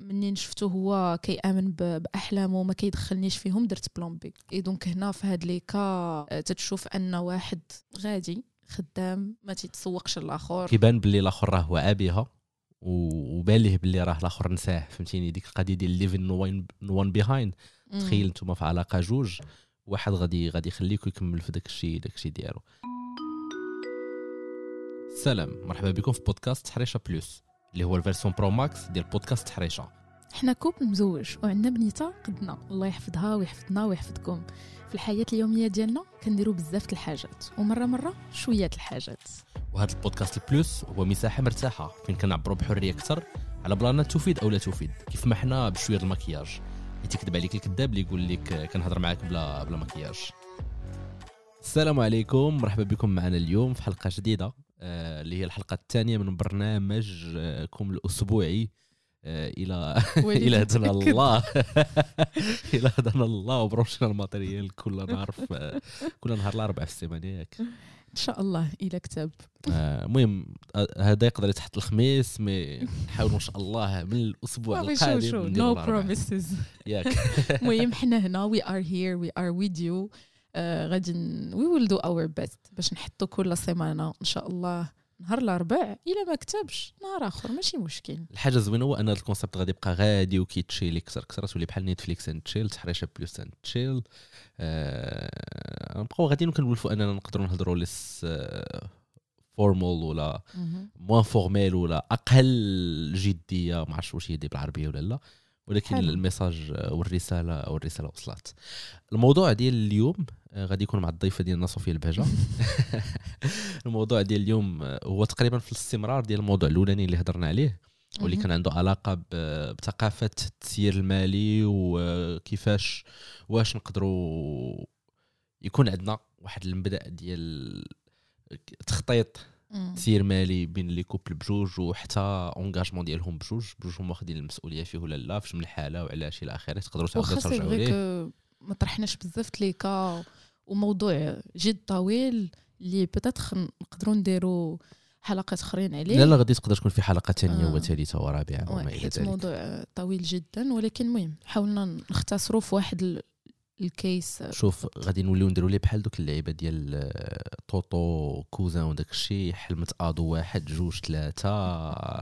منين شفتو هو كيأمن بأحلامه وما كيدخلنيش فيهم درت plan B. et donc هنا في هاد le cas آه، تتشوف أن واحد غادي خدام ما تيتسوقش الآخر كيبان باللي الآخر راه واعى بها و- وبان ليه باللي راه الآخر نساه فهمتيني؟ ديك القضية ديال leaving no one behind. تخيل نتوما في علاقة جوج واحد غادي غادي يخليك يكمل في داك الشيء داك الشيء ديالو. سلام مرحبا بكم في بودكاست تحريشة Plus. اللي هو ال version pro max ديال بودكاست تحريشة. حنا couple مزوج وعندنا بنيتة قدنا. الله يحفظها ويحفظنا ويحفظكم. في الحياة اليومية ديالنا كنديروا بزاف الحاجات ومرة مرة شوية الحاجات. وهذا البودكاست ال plus هو مساحة مرتاحة فين كنعبروا بحرية أكثر على بلانات تفيد أو لا تفيد كيف ما حنا بشوية المكياج. يتكذب عليك الكذاب اللي يقول لك كنهضر معاك بلا بلا مكياج. السلام عليكم مرحبا بكم معنا اليوم في حلقة جديدة. اللي هي الحلقة الثانية من برنامجكم الأسبوعي آه، إلى إلى هدانا الله. إلى هدانا الله وبرانشينا ال matériel كل نهار كل نهار الأربعاء في السيمانة ياك إن شاء الله إلى كتاب. آه، المهم آه، هذا يقدر يتحط الخميس mais نحاولوا ان شاء الله من الأسبوع القادم no promises ياك. المهم حنا هنا we are here we are with you غادي we will do our best باش نحطوا كل سيمانة إن شاء الله نهار الأربع إلا ما كتبش نهار آخر ماشي مشكل. الحاجة الزوينة هو أن هذا ال concept غادي يبقى غادي وكي chill أكثر أكثر تولي بحال Netflix and chill تحريشة plus and chill آه نبقاو غاديين وكنولفوا أننا نقدروا نهضروا less formal ولا moins formel ولا أقل جدية ما عرفتش واش هي دي بالعربية ولا لا. ولكن حلو. ال message والرسالة أو الرسالة وصلت الموضوع ديال اليوم آه، غادي يكون مع الضيفة ديالنا صوفيا البهجة الموضوع ديال اليوم آه، هو تقريبا في الاستمرار ديال الموضوع الأولاني اللي هضرنا عليه واللي. كان عنده علاقة بثقافة التسيير المالي وكيفاش واش نقدروا يكون عندنا واحد المبدأ ديال تخطيط تسيير مالي بين les couples بجوج وحتى اونغاجمون ديالهم بجوج بجوج هما واخدين المسؤولية فيه ولا لا في من الحالة وعلاش إلى اخره تقدروا تعاودوا ترجعوا ليه. ما طرحناش بزاف د لي كا وموضوع جد طويل اللي بتاتخ نقدروا نديروا حلقات أخرين عليه. لا لا غادي تقدر تكون في حلقة ثانية آه. وثالثة ورابعة وما إلى ذلك. موضوع طويل جدا ولكن المهم حاولنا نختصروا في واحد الكيس. شوف غادي نوليو نديرو ليه بحال دوك اللعيبة ديال آه، طوطو كوزان وداك الشيء حلمت آدو واحد جوج ثلاثة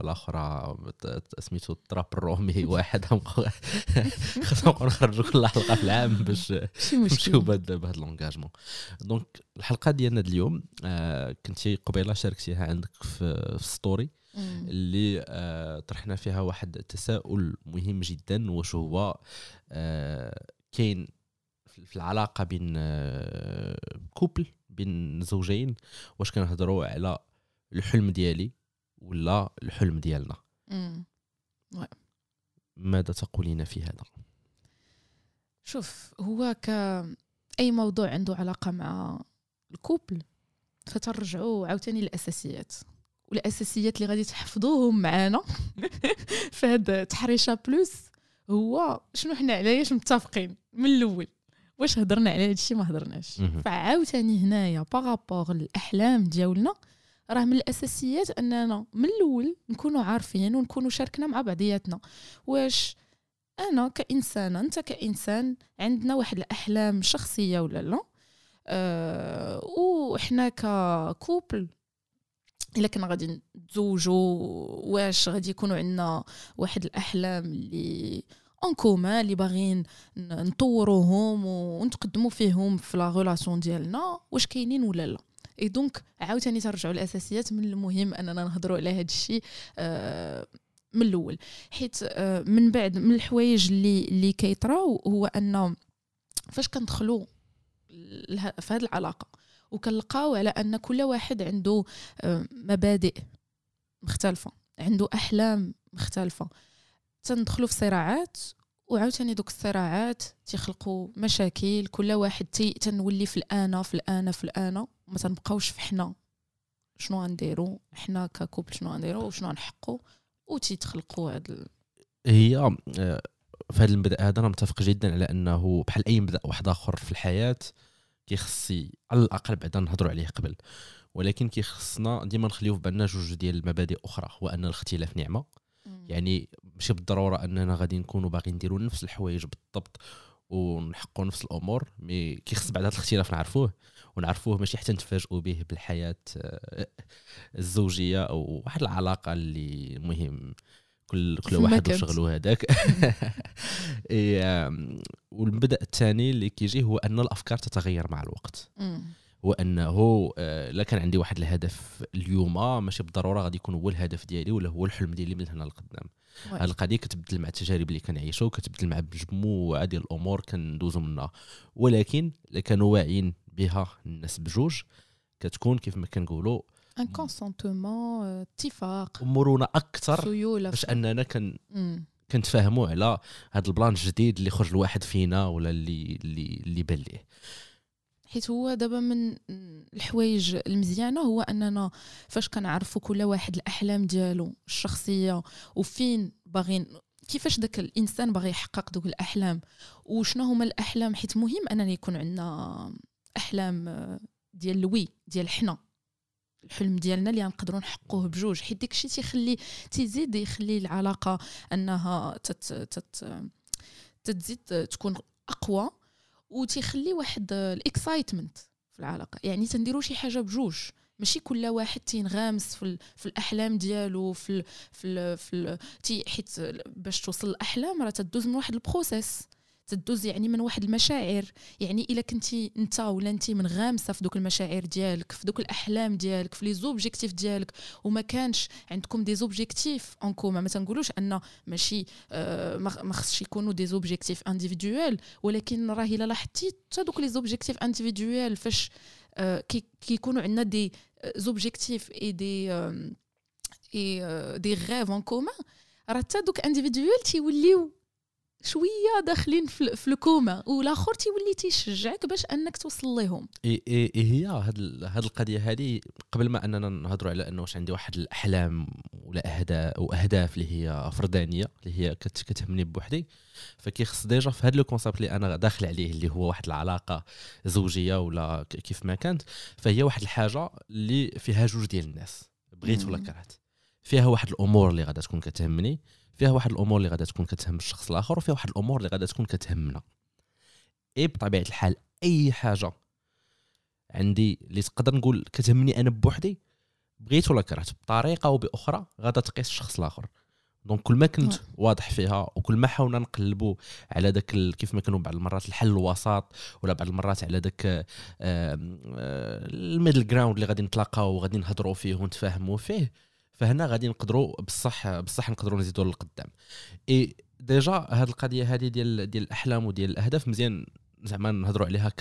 الأخرى سميتو التراب الرومي واحد خاصنا نبقاو نخرجوا كل حلقه في العام باش نمشيو بهذا لونجاجمون. دونك الحلقة ديالنا اليوم آه كنتي قبيلة شاركتيها عندك في, ستوري. اللي آه طرحنا فيها واحد التساؤل مهم جدا واش هو آه كاين في العلاقة بين آه كوبل بين زوجين واش كنهضروا على الحلم ديالي ولا الحلم ديالنا. ماذا تقولين في هذا؟ شوف هو ك أي موضوع عنده علاقة مع الكوبل فترجعوا عاوتاني للأساسيات. والأساسيات اللي غادي تحفظوهم معانا في هاد تحريشة بلوس هو شنو حنا علاش متفقين من الأول. واش هضرنا على هادشي ما هضرناش. فعاوتاني هنايا باغابوغ الاحلام ديالنا راه من الأساسيات أننا من الأول نكونوا عارفين ونكونوا شاركنا مع بعضياتنا. واش أنا كإنسانة أنت كإنسان عندنا واحد الأحلام شخصية ولا لا؟ أه وحنا ككوبل إلا كنا غادي نتزوجوا واش غادي يكونوا عندنا واحد الأحلام اللي en commun اللي باغيين نطوروهم ونتقدموا فيهم في la relation ديالنا واش كاينين ولا لا. et donc عاوتاني ترجعوا الأساسيات من المهم أننا نهضروا على هذا الشيء آه من الأول. حيت آه من بعد من الحوايج اللي اللي كيطراو هو أن فاش كندخلوا في هذه العلاقة وكنلقاو على أن كل واحد عنده آه، مبادئ مختلفة عنده أحلام مختلفة. تندخلوا في صراعات وعاوتاني دوك الصراعات تيخلقوا مشاكل كل واحد تي تنولي في الانا في الانا في الانا ما تنبقاوش في حنا. شنو غنديروا حنا ككوبل شنو غنديروا وشنو غنحقوا وتيتخلقوا هاد ال... هي آه، في هذا المبدا هذا أنا متفق جدا على أنه بحال أي مبدا واحد آخر في الحياة كيخصي على الأقل بعدا نهضروا عليه قبل. ولكن كيخصنا ديما نخليو في بالنا جوج ديال المبادئ أخرى هو أن الاختلاف نعمة. يعني ماشي بالضرورة أننا غادي نكونوا باغيين نديروا نفس الحوايج بالضبط ونحققوا نفس الأمور مي كيخص بعد هذا الاختلاف نعرفوه ونعرفوه ماشي حتى نتفاجئوا به بالحياة آه، الزوجية أو واحد العلاقة اللي مهم. كل كل واحد وشغلو هذاك. والمبدأ الثاني اللي كيجي هو أن الأفكار تتغير مع الوقت. هو انه آه، لا كان عندي واحد الهدف اليوم ماشي بالضرورة غادي يكون هو الهدف ديالي ولا هو الحلم ديالي من هنا لقدام. هذه القضية كتبدل مع التجارب اللي كنعيشوا وكتبدل مع مجموعه ديال الأمور كندوزو منها. ولكن إلا كانوا واعيين بها الناس بجوج كتكون كيف ما كنقولوا un consentement اتفاق. امورنا أكثر سيولة. باش أننا كن كنتفاهموا على هذا ال plan الجديد اللي خرج الواحد فينا ولا اللي اللي اللي بان ليه. حيت هو دابا من الحوايج المزيانة هو أننا فاش كنعرفوا كل واحد الأحلام ديالو الشخصية وفين باغين كيفاش داك الإنسان باغي يحقق دوك الأحلام؟ وشنو هما الأحلام؟ حيت مهم أننا يكون عندنا أحلام ديال الوي ديال حنا. الحلم ديالنا اللي نقدروا نحقوه بجوج. حيت داكشي تيخلي تيزيد يخلي العلاقة أنها تت تت تتزيد تكون أقوى. وتيخلي واحد ال excitement في العلاقة. يعني تنديروا شي حاجة بجوج. ماشي كل واحد تينغامس في, في الأحلام ديالو في ال في في حيت باش توصل الأحلام راه تدوز من واحد ال process. تدوز يعني من واحد المشاعر. يعني إلا كنتي أنت ولا انت منغامسة في دوك المشاعر ديالك في دوك الأحلام ديالك في les objectifs ديالك وما كانش عندكم des objectifs en commun ما تنقولوش أن ماشي آه ما خصش يكونوا des objectifs individuels ولكن راه إلا لاحظتي حتى دوك les objectifs individuels فاش آه كيكونوا كي عندنا des objectifs et des et des rêves en commun راه حتى دوك individuels تيوليو شوية داخلين في ال commun والآخر تيولي تيشجعك باش أنك توصل لهم إيه إيه هي هاد هاد القضية هذه قبل ما أننا نهضروا على إنه واش عندي واحد الأحلام ولا اهداف وأهداف اللي هي فردانية اللي هي كتهمني بوحدي فكيخص déjà في هذا ال concept اللي أنا داخل عليه اللي هو واحد العلاقة زوجية ولا كيف ما كانت فهي واحد الحاجة اللي فيها جوج ديال الناس بغيت ولا كرهت. فيها واحد الأمور اللي غادا تكون كتهمني فيها واحد الأمور اللي غادا تكون كتهم الشخص الآخر وفيها واحد الأمور اللي غادا تكون كتهمنا. إي بطبيعة الحال أي حاجة عندي اللي تقدر نقول كتهمني أنا بوحدي بغيت ولا كرهت بطريقة أو بأخرى غادا تقيس الشخص الآخر. donc كل ما كنت واضح فيها وكل ما حاولنا نقلبوا على داك كيف ما كانوا بعض المرات الحل الوسط ولا بعض المرات على داك ال middle ground اللي غادي نتلاقاو وغادي نهضروا فيه ونتفاهموا فيه فهنا غادي نقدروا بصح بصح نقدروا نزيدوا للقدام. إي déjà هاد القضية هذه ديال ديال الأحلام وديال الأهداف مزيان زعما نهضروا عليها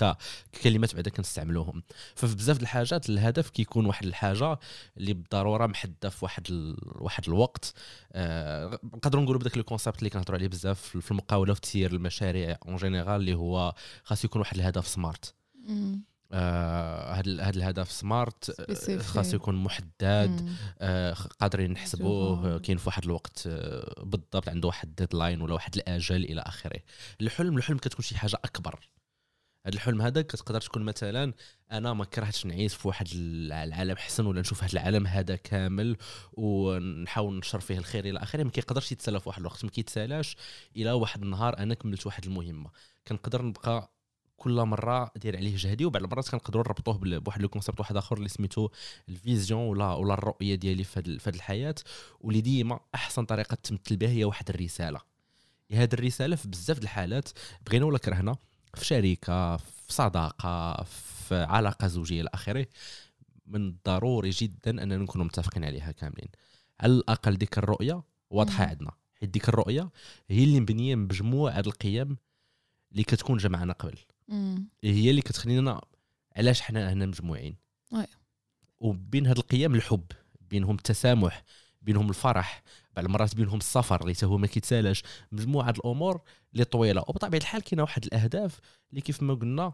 ككلمات بعدا كنستعملوهم. ففي بزاف الحاجات الهدف كيكون واحد الحاجة اللي بالضرورة محددة في واحد ال... واحد الوقت. آه نقدروا نقولوا بداك ال concept اللي كنهضروا عليه بزاف في المقاولة وفي تسيير المشاريع en général اللي هو خاص يكون واحد الهدف SMART آه هذا الهدف SMART آه، خاص يكون محدد آه قادرين نحسبوه كاين في واحد الوقت آه بالضبط عنده واحد deadline ولا واحد الاجل إلى آخره. الحلم الحلم كتكون شي حاجة أكبر. هذا الحلم هذا كتقدر تكون مثلا أنا ما كرهتش نعيش في واحد العالم حسن ولا نشوف هذا العالم هذا كامل ونحاول نشر فيه الخير إلى آخره. ما كيقدرش يتسالى في واحد الوقت. ما كيتسالاش إلى واحد النهار أنا كملت واحد المهمة. كنقدر نبقى كل مرة دير عليه جهدي وبعض المرات كنقدروا نربطوه بواحد ال concept واحد آخر اللي سميتو ال vision ولا ولا الرؤية ديالي في هذه الحياة. واللي ديما أحسن طريقة تمثل بها هي واحد الرسالة. هذه الرسالة في بزاف الحالات بغينا ولا كرهنا في شركة في صداقة في علاقة زوجية إلى آخره من الضروري جدا أننا نكونوا متفقين عليها كاملين. على الأقل ديك الرؤية واضحة عندنا. حيت ديك الرؤية هي اللي مبنية بمجموعه القيم اللي كتكون جمعنا قبل. هي اللي كتخلينا علاش حنا هنا مجموعين. وبين هاد القيم الحب بينهم التسامح بينهم الفرح بعض المرات بينهم السفر اللي هو ما كيتسالاش. مجموعة الأمور اللي طويلة. وبطبيعة الحال كاينة واحد الأهداف اللي كيف ما قلنا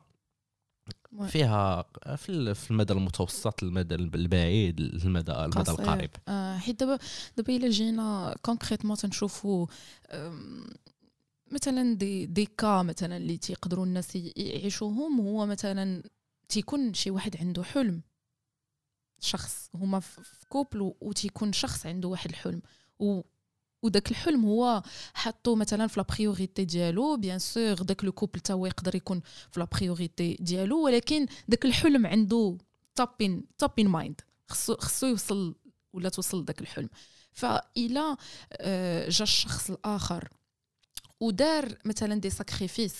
فيها في المدى المتوسط المدى البعيد المدى المدى القريب. آه حيت دابا دابا إلا جينا كونكريتمون تنشوفوا مثلا دي دي كا مثلا اللي تيقدروا الناس يعيشوهم هو مثلا تيكون شي واحد عنده حلم. شخص هما في couple وتيكون شخص عنده واحد الحلم. و وداك الحلم هو حطو مثلا في la priorité ديالو bien sûr داك le couple تا هو يقدر يكون في la priorité ديالو ولكن داك الحلم عنده توبين توبين مايند خصو خصو يوصل ولا توصل داك الحلم. فإلا آه، جا الشخص الآخر ودار مثلا des sacrifices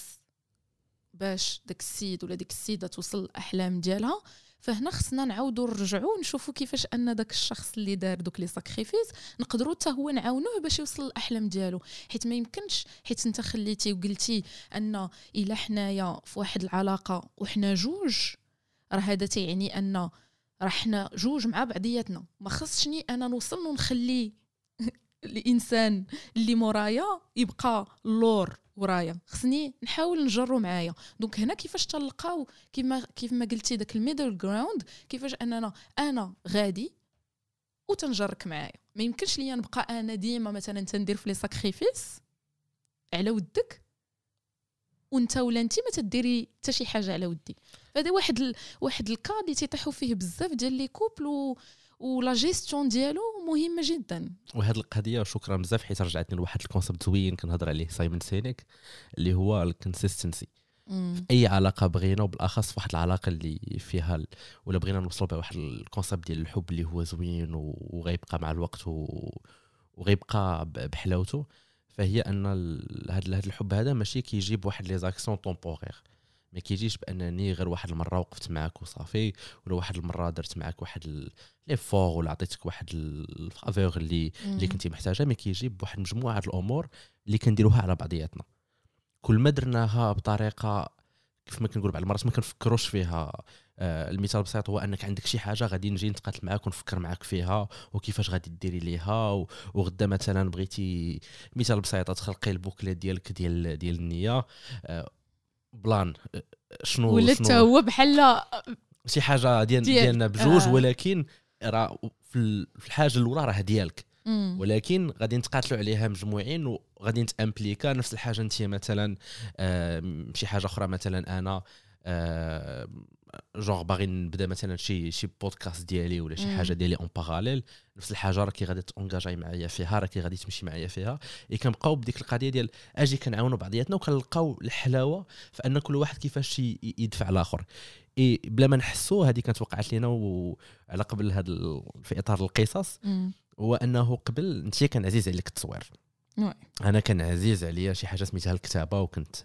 باش داك السيد ولا ديك السيدة توصل الأحلام ديالها فهنا خصنا نعاودوا نرجعوا نشوفوا كيفاش أن داك الشخص اللي دار دوك les sacrifices نقدروا حتى هو نعاونوه باش يوصل الأحلام ديالو. حيت ما يمكنش حيت أنت خليتي وقلتي أن إلا حنايا في واحد العلاقة وحنا جوج راه هذا تيعني أن راه حنا جوج مع بعضياتنا. ما خصني أنا نوصل ونخلي الإنسان اللي مورايا يبقى اللور ورايا. خصني نحاول نجرو معايا. donc هنا كيفاش تلقاو؟ كيما كيف ما قلتي داك ال middle ground كيفاش اننا أنا غادي وتنجرك معايا. ما يمكنش ليا نبقى أنا ديما مثلا تندير في les sacrifices على ودك وأنت ولا انت ما تديري حتى شي حاجة على ودي. هذا واحد ال... واحد ال cas اللي تيطيحوا فيه بزاف ديال les couples و... ولا جيستيون ديالو مهمه جدا. وهذه القضية شكرا بزاف حيت رجعتني لواحد ال concept زوين كنهضر عليه سايمون سينيك اللي هو ال consistency في أي علاقة بغينا وبالأخص في واحد العلاقة اللي فيها ال... ولا بغينا نوصلوا بواحد ال concept ديال الحب اللي هو زوين وغيبقى مع الوقت و... وغيبقى بحلاوته فهي أن هذا الحب هذا ماشي كيجي بواحد les actions temporaires ما كيجيش بأنني غير واحد المرة وقفت معك وصافي ولا واحد المرة درت معك واحد l'effort ولا عطيتك واحد ال faveur اللي اللي كنتي محتاجة. ما كيجي بواحد مجموعة الأمور اللي كنديروها على بعضياتنا. كل ما درناها بطريقة كيف ما كنقول بعض المرات ما كنفكروش فيها. آه المثال البسيط هو أنك عندك شي حاجة غادي نجي نتقاتل معاك ونفكر معاك فيها وكيفاش غادي ديري ليها وغدا مثلا بغيتي مثال بسيط تخلقي البوكليت ديالك ديال ديال النية. آه بلان شنو ولا حتى هو بحال شي حاجة ديال ديالنا بجوج آه. ولكن راه في الحاجة الأولى راه ديالك. ولكن غادي نتقاتلوا عليها مجموعين وغادي ن t'implique نفس الحاجة انت مثلا آه شي حاجة أخرى مثلا أنا آه جونغ باغي نبدا مثلا شي شي بودكاست ديالي ولا شي حاجة ديالي en parallèle نفس الحاجة راكي غادي t'engager معايا فيها راكي غادي تمشي معايا فيها. اي كنبقاو بديك القضية ديال أجي كنعاونوا بعضياتنا وكنلقاو الحلاوة في أن كل واحد كيفاش يدفع الآخر. اي بلا ما نحسوا هذه كانت وقعت لنا على قبل هذا في إطار القصص. هو أنه قبل أنت كان عزيز عليك التصوير. أنا كان عزيز عليا شي حاجة سميتها الكتابة وكنت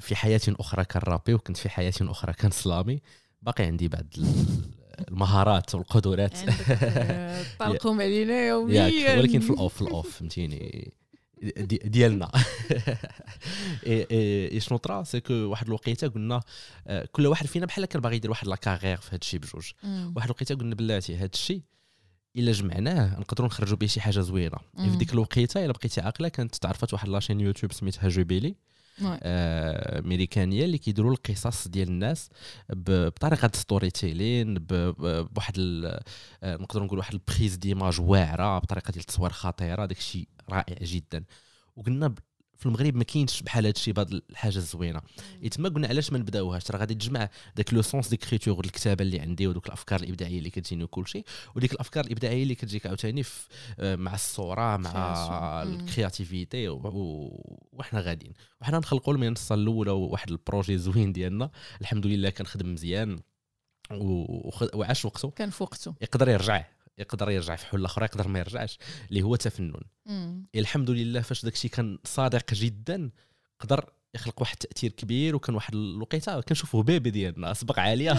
في حياة أخرى كنرابي وكنت في حياة أخرى كنسلامي باقي عندي بعض المهارات والقدرات. طلقهم علينا يوميا. ولكن في الأوف في الأوف فهمتيني. ديالنا. إي شنو طرا؟ سكو واحد الوقيتة قلنا آه، كل واحد فينا بحال كان باغي يدير واحد la carrière في هذا الشيء بجوج. واحد الوقيتة قلنا بلاتي هذا الشيء إلا جمعناه نقدروا نخرجوا به شي حاجة زوينة. في ديك الوقيتة إلا بقيتي عاقلة كانت تعرفت واحد la chaîne YouTube سميتها Jubilee آه أمريكانية اللي كيديروا القصص ديال الناس بطريقة storytelling بواحد آه، نقدروا نقول واحد ال prise d'image واعرة بطريقة ديال التصوير خطيرة داك الشيء رائع جدا. وقلنا في المغرب ما كاينش بحال هذا الشيء بهذه الحاجة الزوينه تما قلنا علاش ما نبداوهاش؟ راه غادي تجمع داك le sens d'écriture الكتابه اللي عندي ودوك الأفكار الإبداعية اللي كتجيني وكل شيء. وديك الأفكار الإبداعية اللي كتجيك عاوتاني آه، مع الصورة مع ال créativité وحنا غاديين. وحنا نخلقوا المنصة الأولى واحد projet زوين ديالنا. الحمد لله كنخدم مزيان. وعاش وقته. كان في وقته. يقدر يرجع. يقدر يرجع في حل أخرى يقدر ما يرجعش اللي هو تفنن. الحمد لله فاش داكشي كان صادق جدا قدر يخلق واحد التاثير كبير وكان واحد الوقيتة كنشوفوه بيبي ديالنا اصبق عالية.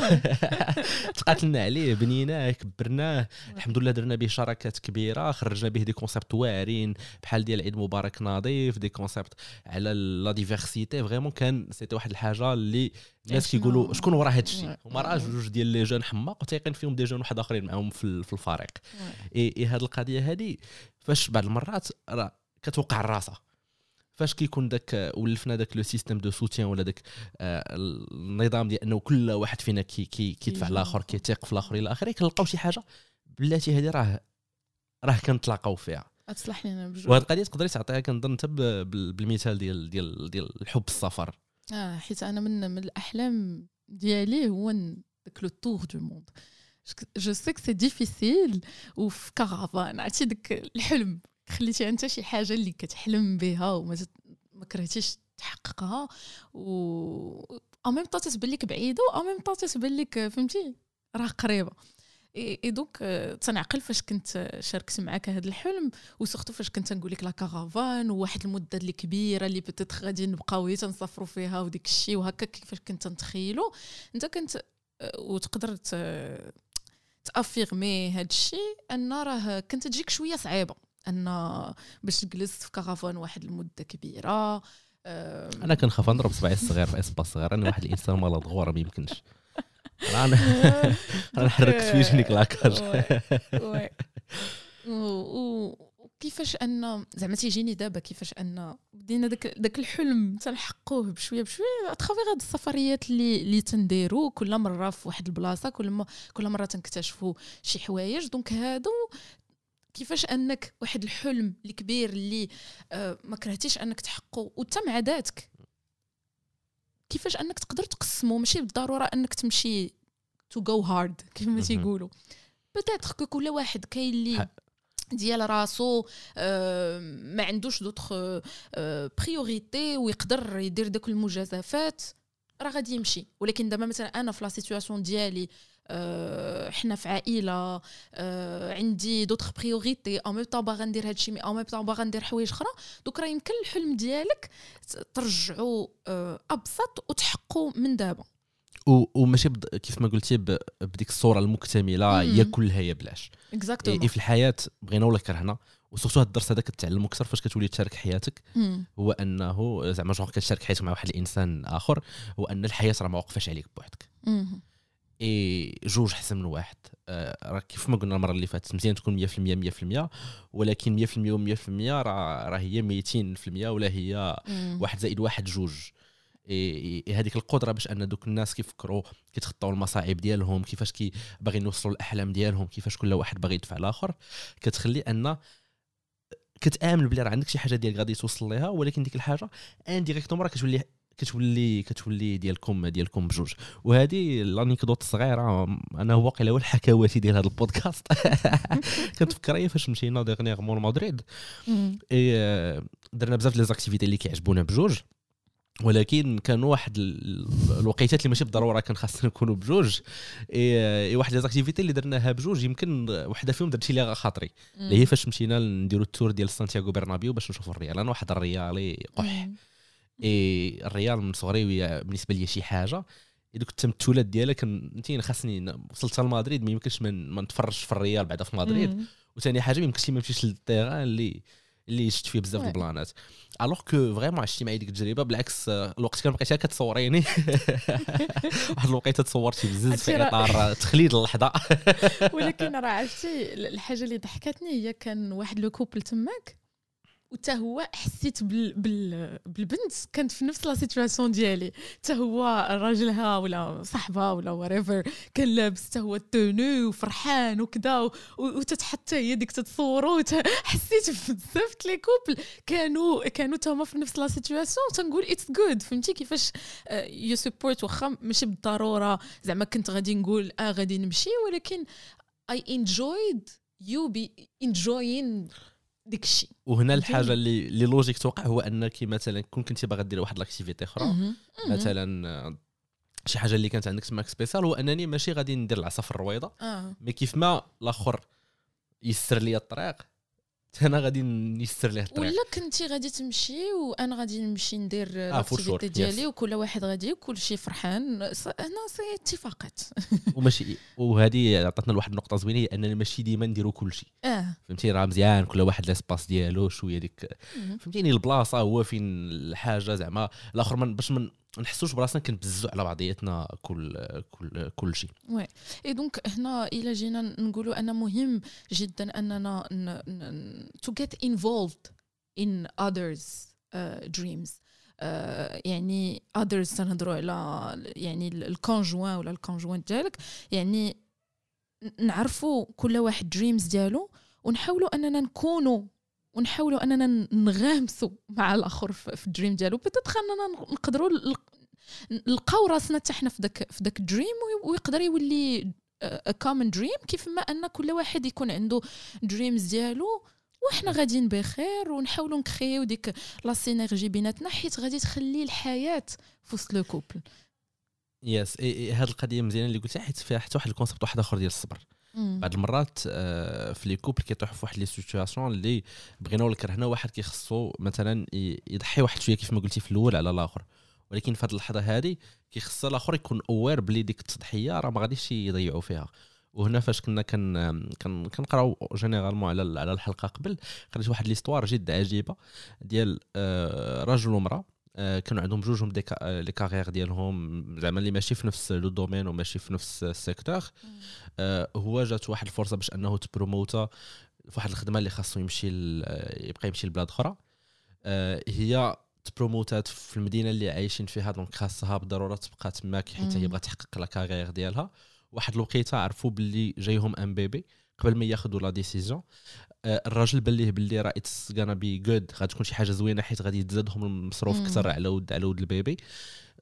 تقاتلنا عليه بنيناه كبرناه. الحمد لله درنا به شراكات كبيرة خرجنا به دي كونسيبت واعرين بحال ديال عيد مبارك نظيف دي كونسيبت على لا ديفيرسيتي فريمون كان سيتي واحد الحاجة اللي الناس كيقولوا شكون ورا هذا الشيء؟ هما راه جوج ديال لي جون حماق وتيقين فيهم دي جون واحد آخرين معاهم في, الفريق. إي, هذه القضية هذه فاش بعض المرات راه كتوقع راسها فاش كيكون داك ولفنا داك le système de soutien ولا داك آه، النظام ديال إنه كل واحد فينا كي كي كيدفع الآخر كيثيق في الآخر إلى آخره كنلقاو شي حاجة بلاتي هذه راه راه كنتلاقاو فيها. تصلح لنا بجوج. وهاد القضية تقدري تعطيها كنظن حتى بالمثال ديال ديال ديال الحب السفر. آه حيت أنا من من الأحلام ديالي هو داك le tour du monde. je sais que c'est difficile وفي caravane عرفتي داك الحلم. خليتي انت شي حاجة اللي كتحلم بها وما ما كرهتيش تحققها و أو ميم طون تتبان لك بعيدة أو ميم طون تتبان لك فهمتي؟ راه قريبة. اي donc تنعقل فاش كنت شاركت معاك هذا الحلم و surtout فاش كنت نقول لك la caravane وواحد المدة اللي كبيرة اللي بتات غادي نبقاو تنسافروا فيها وديك الشيء وهكا كيفاش كنت نتخيلو. انت كنت وتقدر تافيرمي هذا الشيء أن راه كنت تجيك شوية صعيبة. أن باش تجلس في كارافان واحد المدة كبيرة أنا كنخاف نضرب صباعي الصغير في اسباس صغير أنا واحد الإنسان مرض غوره ما يمكنش. أنا أنا حركت في جنيك لاكاج وكيفاش ان زعما تيجيني دابا كيفاش أن بدينا داك داك الحلم تنحقوه بشوية بشوية اتخافي هاد السفريات اللي اللي تنديرو. كل مرة في واحد البلاصة كل ما كل مرة تنكتشفوا شي حوايج. donc هادو كيفاش انك واحد الحلم الكبير اللي آه ما كرهتيش انك تحققه وانت مع ذاتك كيفاش انك تقدر تقسمه ماشي بالضرورة انك تمشي to go hard كيف ما تيقولوا peut-être كل واحد كاين اللي ديال راسو آه ما عندوش دوطخ آه priorités ويقدر يدير داك المجازفات راه غادي يمشي. ولكن دابا مثلا أنا في la situation ديالي حنا في عائلة أه عندي d'autres priorités au même temps باغا ندير هادشي مي أو ميم طون باغا ندير حوايج أخرى. donc راه يمكن الحلم ديالك ترجعو أه أبسط وتحققو من دابا. وماشي بد... كيف ما قلتي ب... بديك الصورة المكتملة يا كلها يا بلاش. exactement في الحياة بغينا ولا كرهنا. وسورتو هذا الدرس هذا كتعلمو أكثر فاش كتولي تشارك حياتك. مم. هو أنه زعما جونغ كتشارك حياتك مع واحد الإنسان آخر هو ان الحياة راه ما واقفاش عليك بوحدك. مم. إي جوج احسن من واحد آه، راه كيف ما قلنا المرة اللي فاتت مزيان تكون 100% 100% ولكن 100% و 100% راه راه هي 200% ولا هي. واحد زائد واحد جوج إيه إيه هذيك القدرة باش أن دوك الناس كيفكروا كيتخطاو المصاعب ديالهم كيفاش كي باغيين يوصلوا الأحلام ديالهم كيفاش كل واحد باغي يدفع الآخر كتخلي أن كتآمن بلي راه عندك شي حاجة ديالك غادي توصل ليها ولكن ديك الحاجة indirectement راه كتولي كتولي كتولي ديالكم ديالكم بجوج. وهذه l'anecdote الصغيره أنا واقيلا هو الحكاواتي ديال هذا البودكاست. كنتفكر هي فاش مشينا dernièrement لمدريد. إيه درنا بزاف les activités اللي كيعجبونا بجوج. ولكن كانوا واحد ال- الوقيتات اللي ماشي بالضرورة كان خاصنا نكونوا بجوج. إيه واحد les activités اللي درناها بجوج يمكن وحدة فيهم درت لي خاطري. اللي هي فاش مشينا نديروا ال tour ديال سانتياغو برنابيو باش نشوفوا الريال. أنا واحد الريالي قح. إي الريال من صغري وهي بالنسبة لي شي حاجة. donc التمثلات ديالها كان انت خاصني وصلت لمدريد ما يمكنش ما نتفرجش في الريال بعدا في مدريد. وثاني حاجة ما يمكنش ما نمشيش لل terrain اللي اللي شفت فيه بزاف. البلانات. alors que vraiment عشتي معايا ديك التجربة بالعكس الوقت كان بقيتها كتصوريني واحد الوقيتة تصورتي بزز في إطار تخليد اللحظة. ولكن راه عرفتي الحاجة اللي ضحكتني هي كان واحد le couple تماك. وتا هو حسيت بال... بال... بالبنت كانت في نفس la situation ديالي. تا هو راجلها ولا صاحبها ولا وريفر كان لابس تا هو التونو وفرحان وكذا و... وتتحط هي ديك تتصوروا وت... حسيت بزاف les couples. كانوا كانوا تا هما في نفس la situation تنقول it's good فهمتي كيفاش؟ you support واخا ماشي بالضرورة. زعما كنت غادي نقول آه غادي نمشي ولكن I enjoyed you be enjoying ديك الشيء وهنا؟ الحاجة اللي اللي logique توقع هو انك مثلا كون كنتي باغا دير واحد l'activité أخرى مثلا آه، شي حاجة اللي كانت عندك تماك spécial هو أنني ماشي غادي ندير العصا الرويضة آه. mais كيف ما الآخر يسر لي الطريق أنا غادي نيسر ليه الطريق. ولا كنتي غادي تمشي وأنا غادي نمشي ندير آه، for لاكتيفيتي sure, ديالي yes. وكل واحد غادي وكل شيء فرحان. هنا سي اتفاقات. وماشي وهذه عطاتنا لواحد النقطة زوينة هي اننا ماشي ديما نديروا كل شيء آه. فهمتي؟ راه مزيان كل واحد لاسباس ديالو شوية ديك. فهمتيني البلاصة هو فين الحاجة زعما. الآخر من باش من نحسوش براسنا كنبزوا على بعضياتنا كل كل كل شيء. إي donc هنا إلى جينا نقولوا أن مهم جدا أننا involved in others uh, dreams. uh, يعني others تنهضروا على يعني ال conjoint ولا ال conjointe ديالك. يعني نعرفوا كل واحد dreams ديالو ونحاولوا أننا نكونوا ونحاولوا أننا نغامسوا مع الآخر في ال dream ديالو. peut-être أننا نقدروا نلقاو راسنا حتى حنا في داك في داك ال dream وي- ويقدر يولي common dream كيف ما أن كل واحد يكون عنده dreams ديالو وحنا غاديين بخير ونحاولوا نcréeيو ديك la synergie بيناتنا حيت غادي تخلي الحياة في وسط le couple yes هذه القضية مزيانة اللي قلتها حيت فيها حتى واحد ال concept واحد آخر ديال الصبر. بعض المرات آه، في les couples كيطيحوا في واحد les situations اللي بغينا ولا كرهنا واحد كيخصو مثلا يضحي واحد شوية كيف ما قلتي في الأول على الآخر. ولكن في هذه اللحظة هذه كيخص الآخر يكون aware بلي ديك التضحية راه ما غاديش يضيعوا فيها. وهنا فاش كنا كن كنقراو généralement على على الحلقة قبل قريت واحد l'histoire جد عجيبة ديال آه، رجل ومرأة. كانوا عندهم بجوجهم des آه، les carrières ديالهم. زعما اللي ماشي في نفس le domaine وماشي في نفس ال secteur. هو جات واحد الفرصة باش أنه تpromoteا في واحد الخدمة اللي خاصو يمشي يبقى يمشي لبلاد أخرى. هي تpromoteات في المدينة اللي عايشين فيها donc خاصها بالضرورة تبقى تماك حيت هي بغات تحقق la carrière ديالها. واحد الوقيتة عرفوا باللي جايهم un bébé. قبل ما ياخذوا la décision آه، الراجل بان ليه باللي راه it's gonna be good غتكون شي حاجة زوينة حيت غادي يتزادهم المصروف أكثر على ود على ود ال bébé.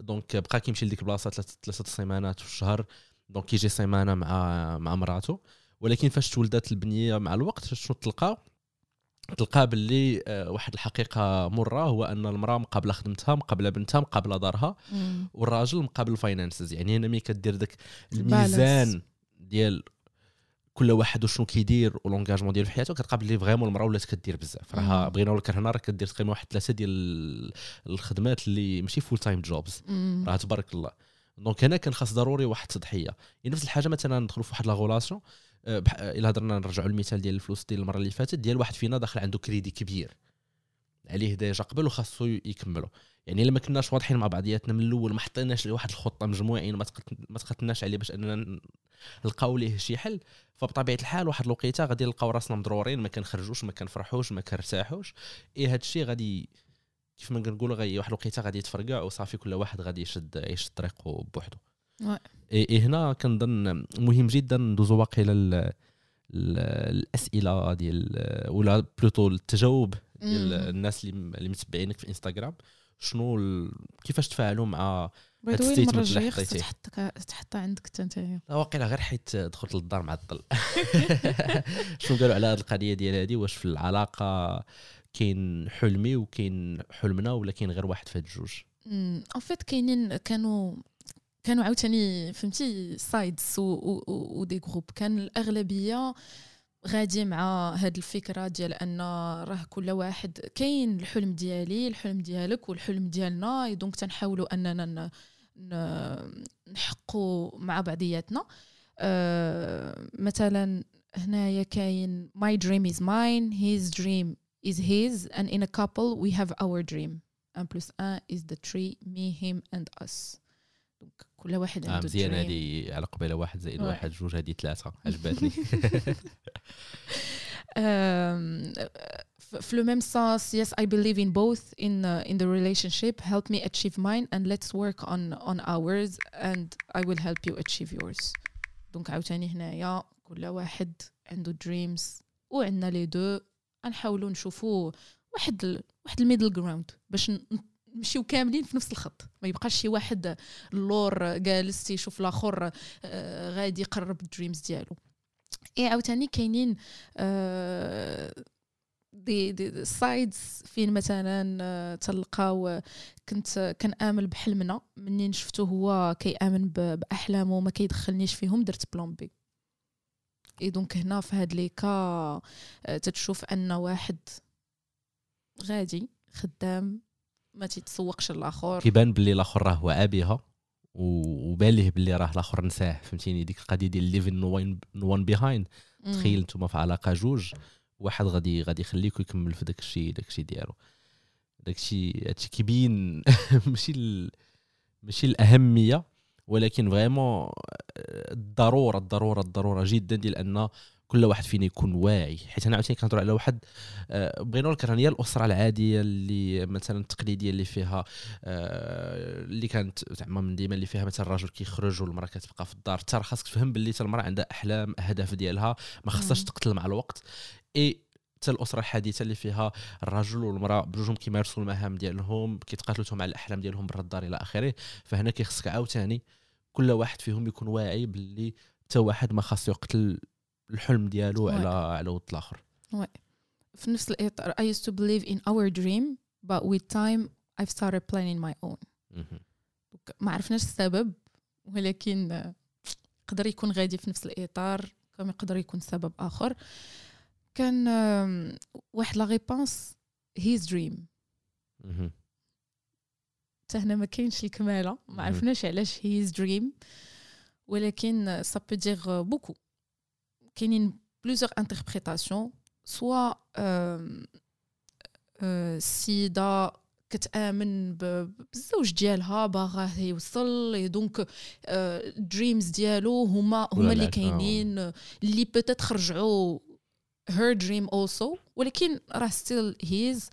donc بقى كيمشي لديك البلاصه ثلاثة سيمانات في الشهر. donc كيجي سيمانة مع مع مراته ولكن فاش تولدت البنية مع الوقت شنو تلقى؟ تلقى باللي آه، واحد الحقيقة مرة هو أن المرأة مقابلة خدمتها مقابلة بنتها مقابلة دارها. والراجل مقابل ال finances يعني هنا ملي كدير داك الميزان ديال كل واحد وشنو كيدير و l'engagement ديالو في حياته كتلقى لي vraiment المرأة ولات كدير بزاف. راه بغينا ولا كرهنا راه كدير تقريبا واحد ثلاثة ديال الخدمات اللي ماشي full time jobs راه تبارك الله. donc هنا كان خاص ضروري واحد التضحية. يعني نفس الحاجة مثلا ندخلوا في واحد la relation أه إلا هضرنا نرجعوا المثال ديال الفلوس ديال المره اللي فاتت ديال واحد فينا داخل عنده كريدي كبير. عليه déjà قبل وخاصو يكملوا يعني إلا ما كناش واضحين مع بعضياتنا من الأول ما حطيناش واحد الخطة مجموعين ما تقتلناش عليه باش أننا نلقاو ليه شي حل. فبطبيعة الحال واحد الوقيتة غادي نلقاو راسنا مضرورين ما كنخرجوش ما كنفرحوش ما كنرتاحوش. اي هذا الشيء غادي كيف ما كنقولوا غادي واحد الوقيتة غادي يتفرقع وصافي كل واحد غادي يشد يعيش طريقه بوحده إيه, إيه هنا كنظن مهم جدا ندوزو واقيلا الأسئلة ديال ولا plutôt التجاوب ديال الناس اللي متبعينك في انستغرام شنو ال... كيفاش تفاعلوا مع هاد ال statement اللي حطيتيه؟ تحطها عندك أنت. لا واقيلا غير حيت دخلت للدار معطل شنو قالوا على هذه القضية ديال هذه واش في العلاقة كاين حلمي وكاين حلمنا ولا كاين غير واحد في هاد الجوج؟ en fait كاينين كانوا كانوا عاوتاني فهمتي sides و des groupes كان الأغلبية غادي مع هاد الفكرة ديال أن راه كل واحد كاين الحلم ديالي الحلم ديالك والحلم ديالنا. donc تنحاولوا أننا نحقوا مع بعضياتنا. أه مثلا هنايا كاين my dream is mine his dream is his and in a couple we have our dream. 1 plus 1 is the tree me him and us. دونك كل واحد عنده مزيان هذه على قبيلة واحد زائد واحد جوج هذه ثلاثة. عجبتني في لو ميم سونس yes I believe in both in uh, in the relationship. Help me achieve mine and let's work on on ours and I will help you achieve yours. donc عاوتاني هنايا كل واحد عنده dreams وعندنا les deux نحاولوا نشوفوا واحد واحد ال middle ground باش نمشيو كاملين في نفس الخط. ما يبقاش شي واحد اللور جالس تيشوف الآخر آه غادي يقرب ال dreams ديالو. إي عاوتاني كاينين آه des des sides فين مثلا آه تلقاو كنت كنامل بحلمنا. منين شفتو هو كيآمن بأحلامه وما كيدخلنيش فيهم درت plan B. إي donc هنا في هاد les cas تتشوف أن واحد غادي خدام ما تيتسوقش الآخر كيبان باللي الآخر راه واعى بها وبان ليه باللي راه الآخر نساه فهمتيني؟ ديك القضية ديال leaving no one behind تخيل نتوما في علاقة جوج واحد غادي غادي يخليك يكمل في داك الشيء داك الشيء ديالو. داك الشيء هادشي كيبين ماشي ال... ماشي الأهمية ولكن فريمون الضرورة الضرورة الضرورة جدا ديال أن كل واحد فينا يكون واعي. حيت أنا عاوتاني كنهضر على واحد آه، بغينا لك هي الأسرة العادية اللي مثلا التقليدية اللي فيها آه، اللي كانت زعما من ديما اللي فيها مثلا الراجل كيخرج والمرأة كتبقى في الدار. حتى خاصك تفهم باللي المرأة عندها أحلام أهداف ديالها ما خصهاش تقتل مع الوقت. إي حتى الأسرة الحديثة اللي فيها الرجل والمرأة بجوجهم كيمارسوا المهام ديالهم كيتقاتلوا مع الأحلام ديالهم برا الدار إلى آخره. فهنا كيخصك عاوتاني كل واحد فيهم يكون واعي باللي حتى واحد ما خاص يقتل الحلم ديالو على على ود الآخر. وي. في نفس الإطار I used to believe in our dream but with time I've started planning my own. ما عرفناش السبب ولكن يقدر يكون غادي في نفس الإطار كما يقدر يكون سبب آخر. كان واحد la réponse his dream. حتى هنا ما كاينش الكمالة ما. عرفناش علاش his dream ولكن ça veut dire beaucoup كاينين plusieurs interprétations soit السيده كتامن بالزوج ديالها باغاه يوصل donc dreams ديالو هما هما اللي. كاينين اللي peut-être رجعوا her dream also ولكن راه still his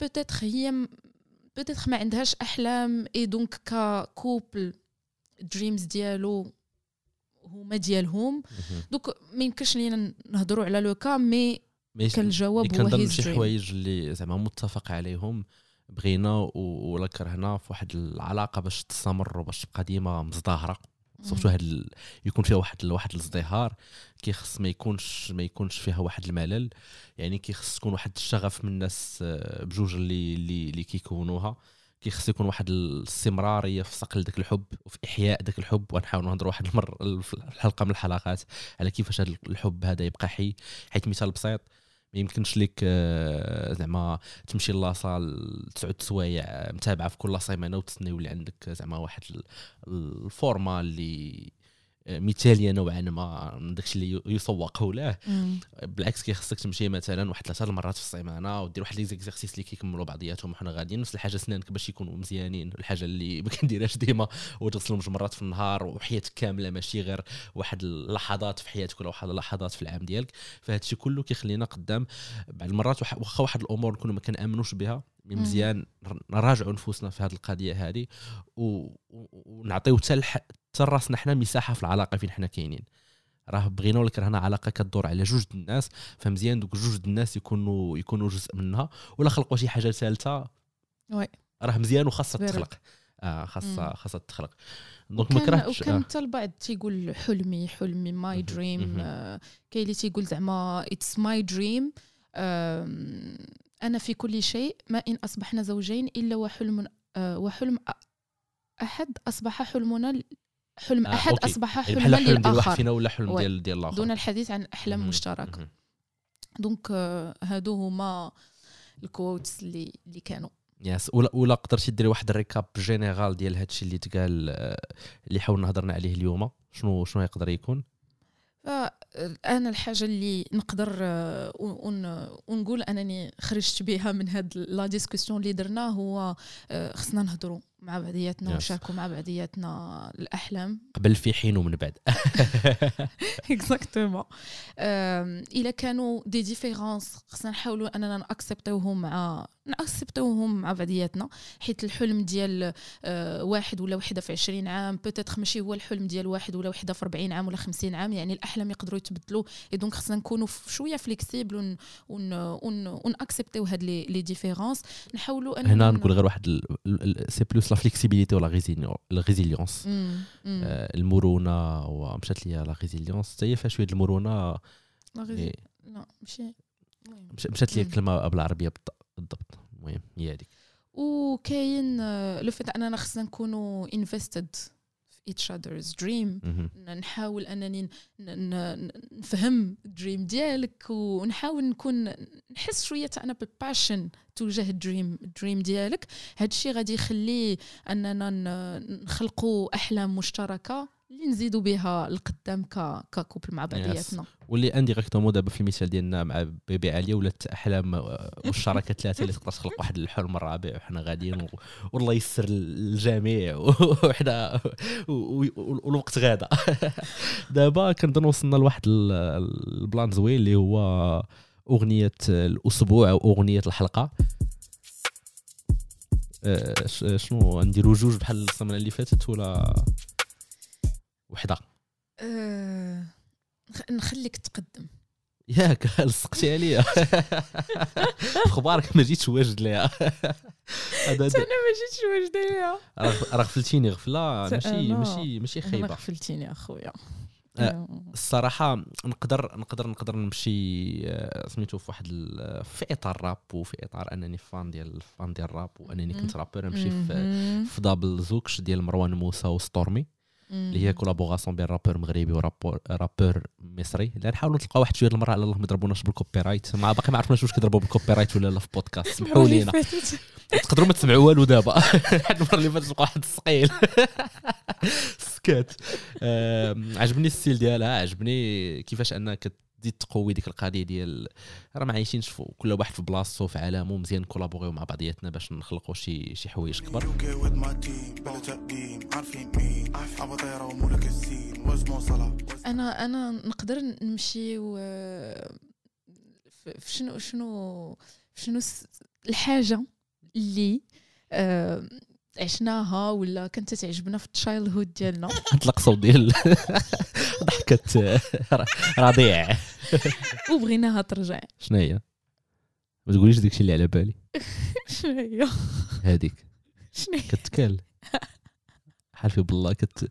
peut-être هي peut-être ما عندهاش احلام اي donc ك couple dreams ديالو هما ديالهم. donc ما يمكنش لينا نهضروا على le cas mais كان الجواب هو كنظن شي حوايج اللي زعما متفق عليهم بغينا ولا كرهنا في واحد العلاقة باش تستمر وباش تبقى ديما مزدهرة surtout هاد. يكون فيها واحد. واحد الازدهار كيخص ما يكونش ما يكونش فيها واحد الملل يعني كيخص تكون واحد الشغف من الناس آه، بجوج اللي اللي, اللي كيكونوها كيخص يكون واحد الاستمراريه في صقل داك الحب وفي إحياء داك الحب ونحاول نهضروا واحد المرة في الحلقة من الحلقات على كيفاش هذا الحب هذا يبقى حي. حيت مثال بسيط ما يمكنش لك آه، زعما تمشي la salle تسعود سوايع آه، متابعة في كل سيمانه وتسنى يولي عندك زعما واحد ال- الفورما اللي آه، مثالية نوعا ما من داكشي اللي يسوق له. بالعكس كيخصك تمشي مثلا واحد ثلاثة المرات في السيمانة ودير واحد لي زيكزارسيس اللي كيكملوا بعضياتهم وحنا غاديين نفس الحاجة سنانك باش يكونوا مزيانين الحاجة اللي ما كنديرهاش ديما وتغسلهم جوج مرات في النهار وحياتك كاملة ماشي غير واحد اللحظات في حياتك ولا واحد اللحظات في العام ديالك فهاد الشيء كله كيخلينا قدام بعض المرات واخا واحد الأمور نكونوا ما كنأمنوش بها. مزيان نر- نراجعوا نفوسنا في هذه القضية هذه ونعطيو حتى حتى راسنا حنا مساحة في العلاقة فين حنا كاينين راه بغينا ولا كرهنا علاقة كدور على جوج الناس فمزيان دوك جوج الناس يكونوا يكونوا جزء منها ولا خلقوا شي حاجة ثالثه oui. راه مزيان وخاصها. تخلق آه خاصها. خاصها تخلق donc ما كرهتش وكان آه. حتى البعض تيقول حلمي حلمي my. dream مهم. كاين اللي تيقول زعما it's my dream أنا في كل شيء ما إن أصبحنا زوجين إلا وحلم آه، وحلم أحد أصبح حلمنا حلم آه، أحد OK. أصبح يعني حلما حلم ديال واحد للآخر فينا ولا حلم. ديال ديال الآخر دون الحديث عن احلام. مشتركه. donc آه، هادو هما ال quotes اللي اللي كانوا yes ولا ولا قدرتي ديري واحد ال récap général ديال هادشي اللي تقال آه، اللي حاولنا هضرنا عليه اليوم شنو شنو يقدر يكون فانا الحاجة اللي نقدر آه، ون- ونقول أنني خرجت بها من هاد la discussion اللي درنا هو آه، خصنا نهضروا مع بعضياتنا Yes. ونشاركوا مع بعضياتنا الأحلام. قبل في حين ومن بعد. exactement الا كانوا des différences خصنا نحاولوا أننا ناكسبتوهم مع ناكسبتوهم مع بعضياتنا حيت الحلم ديال آه، واحد ولا وحدة في 20 عام peut-être ماشي هو الحلم ديال واحد ولا وحدة في 40 عام ولا 50 عام يعني الأحلام يقدروا يتبدلوا اي donc خصنا نكونوا شوية flexible ون ون ون ون accepte يو هاد les différences نحاولوا هنا نقول غير واحد c'est plus la flexibilité و la résilience. المرونه ومشات لي la résilience حتى هي فيها شوية المرونه لا إيه، ماشي مشات لي. الكلمة بالعربيه بالض- بالضبط المهم هي هذيك وكاين آه، le fait اننا خصنا نكونوا invested each other's dream. ن- نحاول أنني نفهم ال dream ديالك ونحاول نكون نحس شوية أنا بال passion تجاه ال dream ال dream ديالك. هذا الشيء غادي يخلي أننا نخلقوا أحلام مشتركة. اللي نزيدوا بها القدام ك couple مع بعضياتنا. واللي indirectement دابا في المثال ديالنا مع bébé عليا ولات أحلام مشتركه ثلاثة اللي تقدر تخلق واحد الحلم الرابع وحنا غاديين والله يسر للجميع وحنا والوقت غادا. دابا كنظن وصلنا لواحد ال- البلان زوين اللي هو أغنية الأسبوع أو أغنية الحلقة. ش- شنو؟ نديرو جوج بحال السمانه اللي فاتت ولا؟ وحده. أه نخ- نخليك تقدم. ياك لصقتي عليا. أخبارك ما جيتش واجد ليها أنا ما جيتش واجده ليها راه غفلتيني غفلة. ماشي ماشي ماشي خايبة. غفلتيني أخويا. آه، الصراحة نقدر نقدر نقدر نمشي آه، سميتو في واحد في إطار راب وفي إطار أنني fan ديال fan ديال الراب وانني كنت rappeur. نمشي في. في double زوكش ديال مروان موسى وستورمي اللي هي collaboration بين rappeur مغربي و rappeur rappeur مصري. اللي نحاولوا نلقاو واحد شوية المره على الله ما يضربوناش بال copyright ما باقي ما عرفناش واش كيضربوا بال copyright ولا لا في بودكاست سمحوا لينا. تقدروا ما تسمعوا والو دابا. واحد المره اللي فاتت لقى واحد الثقيل سكات عجبني ال style ديالها عجبني كيفاش أنها كتزيد تقوي ديك القضية ديال راه ما عايشينش كل واحد في بلاصتو في عالمه مزيان كولابوريو مع بعضياتنا باش نخلقوا شي شي حوايج كبر. أنا أنا نقدر نمشي و في شنو شنو شنو الحاجة اللي آه، عشناها ولا كانت تعجبنا في ال childhood ديالنا نطلق صوت ديال ضحكه رضيع وبغيناها ترجع. شنو هي ما تقوليش داكشي اللي على بالي. شنو هي هذيك شنو كتكال. حالفي بالله كت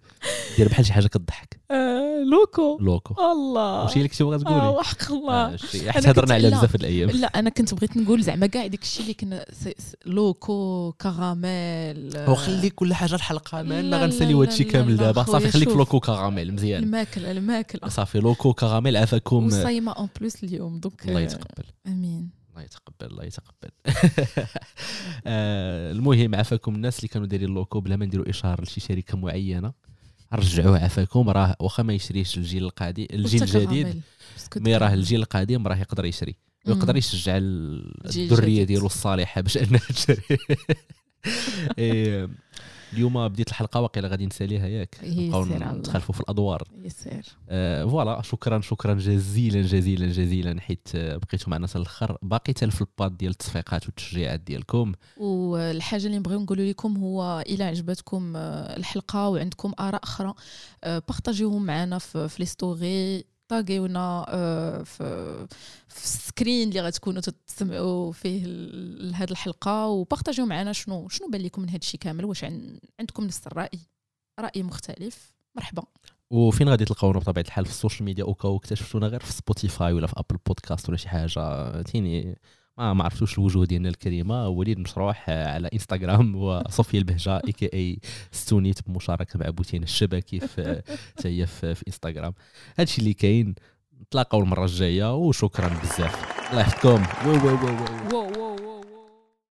دير بحال شي حاجة كتضحك آه، لوكو. لوكو. الله. واش هي اللي كنتي باغا تقولي؟ وحق الله. آه، حيت هضرنا لا. بزاف هاد الأيام. لا أنا كنت بغيت نقول زعما كاع داك الشيء اللي كنا لوكو كراميل. آه، وخلي كل حاجة الحلقة مالنا غنساليو هادشي كامل دابا. صافي خليك في. لوكو كراميل مزيان. الماكلة الماكلة. صافي لوكو كراميل عافاكم وصايمة en plus اليوم donc الله آه، يتقبل. آمين. الله يتقبل الله يتقبل. آه، المهم عافاكم الناس اللي كانوا دايرين لوكو بلا ما نديروا اشهار لشي شركة معينة. رجعوه عافاكم راه واخا ما يشريش الجيل القادم الجيل الجديد mais راه. الجيل القادم راه يقدر يشري. ويقدر يشجع الذرية. ديالو الصالحة باش أنها تشري إيه، اليوم بديت الحلقة واقيلا غادي نساليها ياك. نبقاو. نتخلفوا في الأدوار. يسير. آه voilà شكرا شكرا جزيلا جزيلا جزيلا حيت آه، بقيتوا معنا حتى الآخر باقي حتى في الباد ديال التصفيقات والتشجيعات ديالكم. والحاجة اللي نبغيو نقولوا لكم هو إلى عجبتكم آه، الحلقة وعندكم آراء أخرى آه، بارطاجيوهم معنا في في les stories. طاغيونا آه، في ال screen اللي غتكونوا تسمعوا فيه هذه الحلقة وبارطاجيو معنا شنو شنو بان لكم من هذا الشيء كامل واش عن- عندكم نفس الرأي رأي مختلف. مرحبا. وفين غادي تلقاونا بطبيعة الحال؟ في ال social media au cas اكتشفتونا غير في سبوتيفاي ولا في ابل بودكاست ولا شي حاجة. تيني ما ما عرفتوش الوجوه ديالنا الكريمة. وليد مشروح على انستغرام وصوفيا البهجة a.k.a ستونيت بمشاركه مع بوتين الشبكي في هي في, في انستغرام هادشي اللي كاين نتلاقاو المرة الجاية وشكرا بزاف. الله يحفظكم.